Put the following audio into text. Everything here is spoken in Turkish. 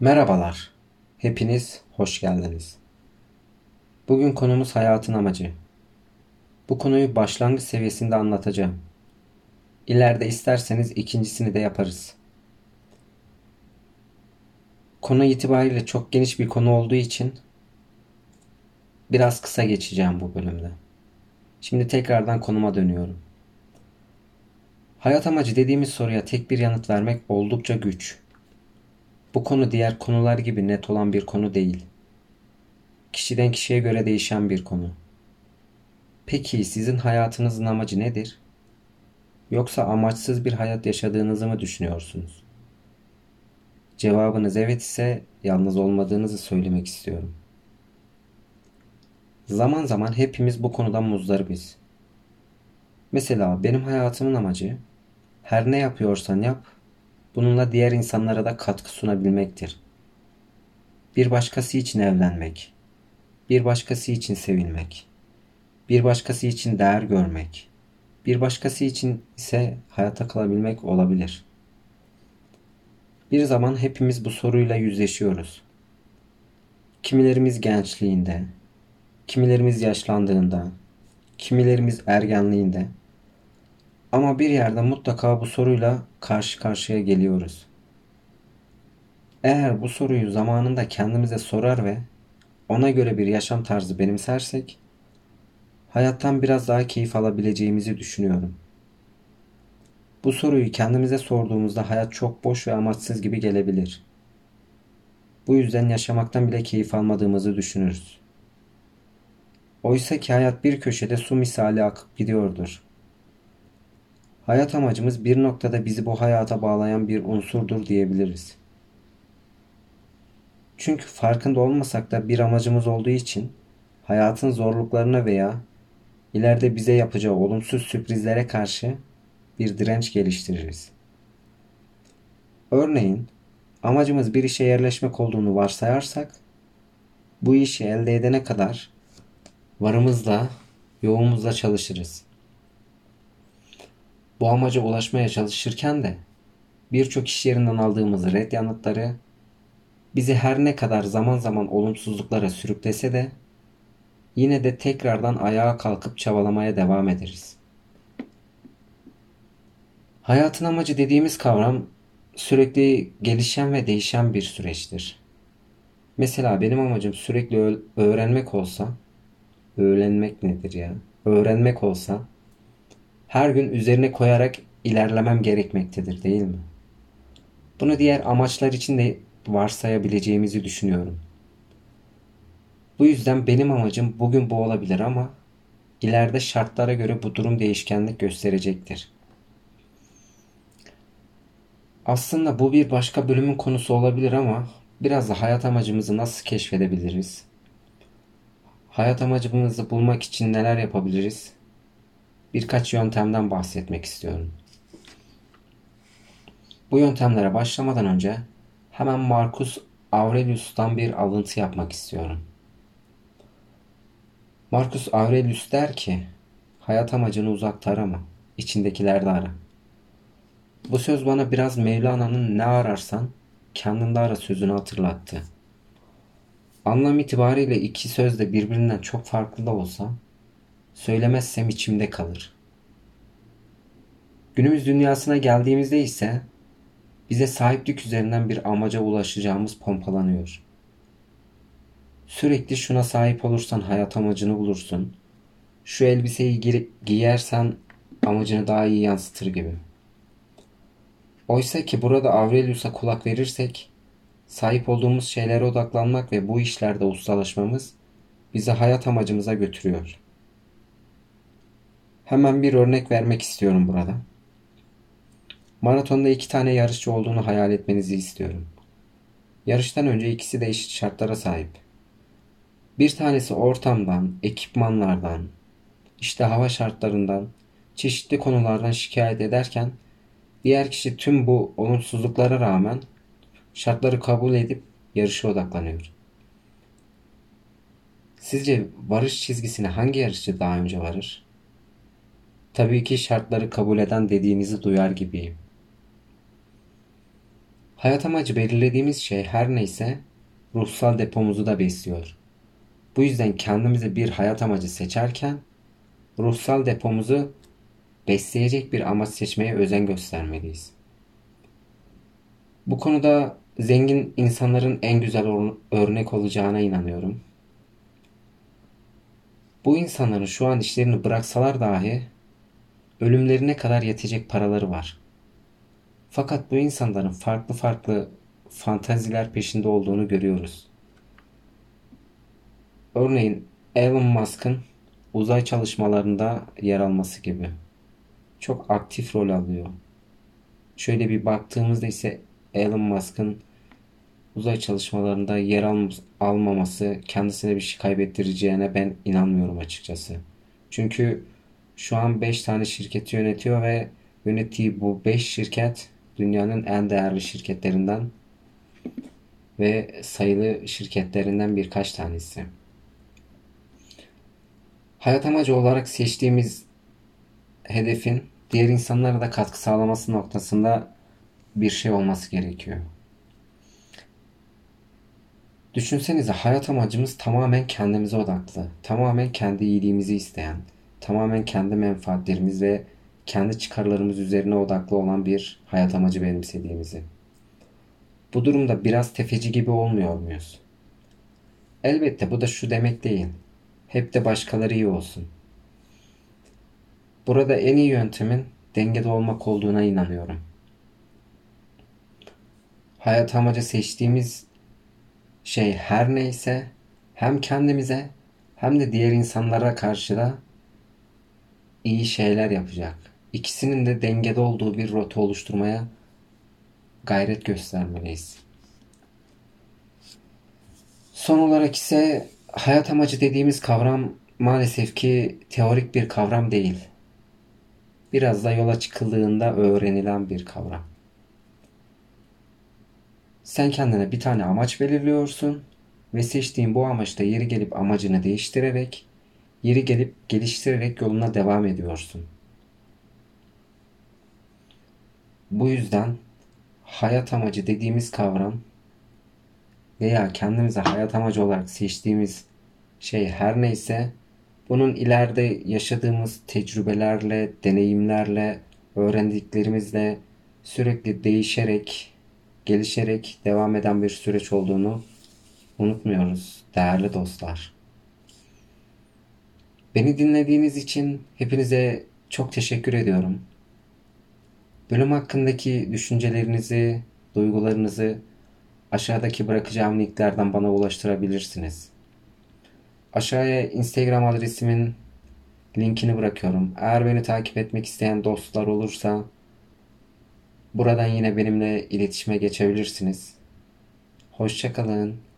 Merhabalar, hepiniz hoş geldiniz. Bugün konumuz hayatın amacı. Bu konuyu başlangıç seviyesinde anlatacağım. İleride isterseniz ikincisini de yaparız. Konu itibariyle çok geniş bir konu olduğu için biraz kısa geçeceğim bu bölümde. Şimdi tekrardan konuma dönüyorum. Hayat amacı dediğimiz soruya tek bir yanıt vermek oldukça güç. Bu konu diğer konular gibi net olan bir konu değil. Kişiden kişiye göre değişen bir konu. Peki sizin hayatınızın amacı nedir? Yoksa amaçsız bir hayat yaşadığınızı mı düşünüyorsunuz? Cevabınız evet ise yalnız olmadığınızı söylemek istiyorum. Zaman zaman hepimiz bu konudan muzdaribiz. Mesela benim hayatımın amacı her ne yapıyorsan yap, bununla diğer insanlara da katkı sunabilmektir. Bir başkası için evlenmek, bir başkası için sevilmek, bir başkası için değer görmek, bir başkası için ise hayata kalabilmek olabilir. Bir zaman hepimiz bu soruyla yüzleşiyoruz. Kimilerimiz gençliğinde, kimilerimiz yaşlandığında, kimilerimiz ergenliğinde, ama bir yerde mutlaka bu soruyla karşı karşıya geliyoruz. Eğer bu soruyu zamanında kendimize sorar ve ona göre bir yaşam tarzı benimsersek, hayattan biraz daha keyif alabileceğimizi düşünüyorum. Bu soruyu kendimize sorduğumuzda hayat çok boş ve amaçsız gibi gelebilir. Bu yüzden yaşamaktan bile keyif almadığımızı düşünürüz. Oysa ki hayat bir köşede su misali akıp gidiyordur. Hayat amacımız bir noktada bizi bu hayata bağlayan bir unsurdur diyebiliriz. Çünkü farkında olmasak da bir amacımız olduğu için hayatın zorluklarına veya ileride bize yapacağı olumsuz sürprizlere karşı bir direnç geliştiririz. Örneğin amacımız bir işe yerleşmek olduğunu varsayarsak bu işi elde edene kadar varımızla, yoğumuzla çalışırız. Bu amaca ulaşmaya çalışırken de birçok iş yerinden aldığımız red yanıtları bizi her ne kadar zaman zaman olumsuzluklara sürüklese de yine de tekrardan ayağa kalkıp çabalamaya devam ederiz. Hayatın amacı dediğimiz kavram sürekli gelişen ve değişen bir süreçtir. Mesela benim amacım sürekli öğrenmek olsa, öğrenmek nedir ya? Öğrenmek olsa her gün üzerine koyarak ilerlemem gerekmektedir değil mi? Bunu diğer amaçlar için de varsayabileceğimizi düşünüyorum. Bu yüzden benim amacım bugün bu olabilir ama ileride şartlara göre bu durum değişkenlik gösterecektir. Aslında bu bir başka bölümün konusu olabilir ama biraz da hayat amacımızı nasıl keşfedebiliriz? Hayat amacımızı bulmak için neler yapabiliriz? Birkaç yöntemden bahsetmek istiyorum. Bu yöntemlere başlamadan önce hemen Marcus Aurelius'tan bir alıntı yapmak istiyorum. Marcus Aurelius der ki, hayat amacını uzakta arama, içindekilerde ara. Bu söz bana biraz Mevlana'nın ne ararsan kendinde ara sözünü hatırlattı. Anlam itibariyle iki söz de birbirinden çok farklı da olsa Söylemezsem içimde kalır. Günümüz dünyasına geldiğimizde ise bize sahiplik üzerinden bir amaca ulaşacağımız pompalanıyor. Sürekli şuna sahip olursan hayat amacını bulursun. Şu elbiseyi gi giyersen amacını daha iyi yansıtır gibi. Oysa ki burada Aurelius'a kulak verirsek, sahip olduğumuz şeylere odaklanmak ve bu işlerde ustalaşmamız bizi hayat amacımıza götürüyor. Hemen bir örnek vermek istiyorum burada. Maratonda iki tane yarışçı olduğunu hayal etmenizi istiyorum. Yarıştan önce ikisi de eşit şartlara sahip. Bir tanesi ortamdan, ekipmanlardan, işte hava şartlarından, çeşitli konulardan şikayet ederken diğer kişi tüm bu olumsuzluklara rağmen şartları kabul edip yarışa odaklanıyor. Sizce varış çizgisine hangi yarışçı daha önce varır? Tabii ki şartları kabul eden dediğinizi duyar gibiyim. Hayat amacı belirlediğimiz şey her neyse ruhsal depomuzu da besliyor. Bu yüzden kendimize bir hayat amacı seçerken ruhsal depomuzu besleyecek bir amaç seçmeye özen göstermeliyiz. Bu konuda zengin insanların en güzel örnek olacağına inanıyorum. Bu insanların şu an işlerini bıraksalar dahi ölümlerine kadar yetecek paraları var. Fakat bu insanların farklı farklı fantaziler peşinde olduğunu görüyoruz. Örneğin Elon Musk'ın uzay çalışmalarında yer alması gibi. Çok aktif rol alıyor. Şöyle bir baktığımızda ise Elon Musk'ın uzay çalışmalarında yer al almaması kendisine bir şey kaybettireceğine ben inanmıyorum açıkçası. Çünkü şu an 5 tane şirketi yönetiyor ve yönettiği bu 5 şirket dünyanın en değerli şirketlerinden ve sayılı şirketlerinden birkaç tanesi. Hayat amacı olarak seçtiğimiz hedefin diğer insanlara da katkı sağlaması noktasında bir şey olması gerekiyor. Düşünsenize hayat amacımız tamamen kendimize odaklı, tamamen kendi iyiliğimizi isteyen, tamamen kendi menfaatlerimiz ve kendi çıkarlarımız üzerine odaklı olan bir hayat amacı benimsediğimizi. Bu durumda biraz tefeci gibi olmuyor muyuz? Elbette bu da şu demek değil. Hep de başkaları iyi olsun. Burada en iyi yöntemin dengede olmak olduğuna inanıyorum. Hayat amacı seçtiğimiz şey her neyse hem kendimize hem de diğer insanlara karşı da iyi şeyler yapacak. İkisinin de dengede olduğu bir rota oluşturmaya gayret göstermeliyiz. Son olarak ise hayat amacı dediğimiz kavram maalesef ki teorik bir kavram değil. Biraz da yola çıkıldığında öğrenilen bir kavram. Sen kendine bir tane amaç belirliyorsun ve seçtiğin bu amaçta yeri gelip amacını değiştirerek, yeri gelip geliştirerek yoluna devam ediyorsun. Bu yüzden hayat amacı dediğimiz kavram veya kendimize hayat amacı olarak seçtiğimiz şey her neyse bunun ileride yaşadığımız tecrübelerle, deneyimlerle, öğrendiklerimizle sürekli değişerek, gelişerek devam eden bir süreç olduğunu unutmuyoruz değerli dostlar. Beni dinlediğiniz için hepinize çok teşekkür ediyorum. Bölüm hakkındaki düşüncelerinizi, duygularınızı aşağıdaki bırakacağım linklerden bana ulaştırabilirsiniz. Aşağıya Instagram adresimin linkini bırakıyorum. Eğer beni takip etmek isteyen dostlar olursa buradan yine benimle iletişime geçebilirsiniz. Hoşçakalın.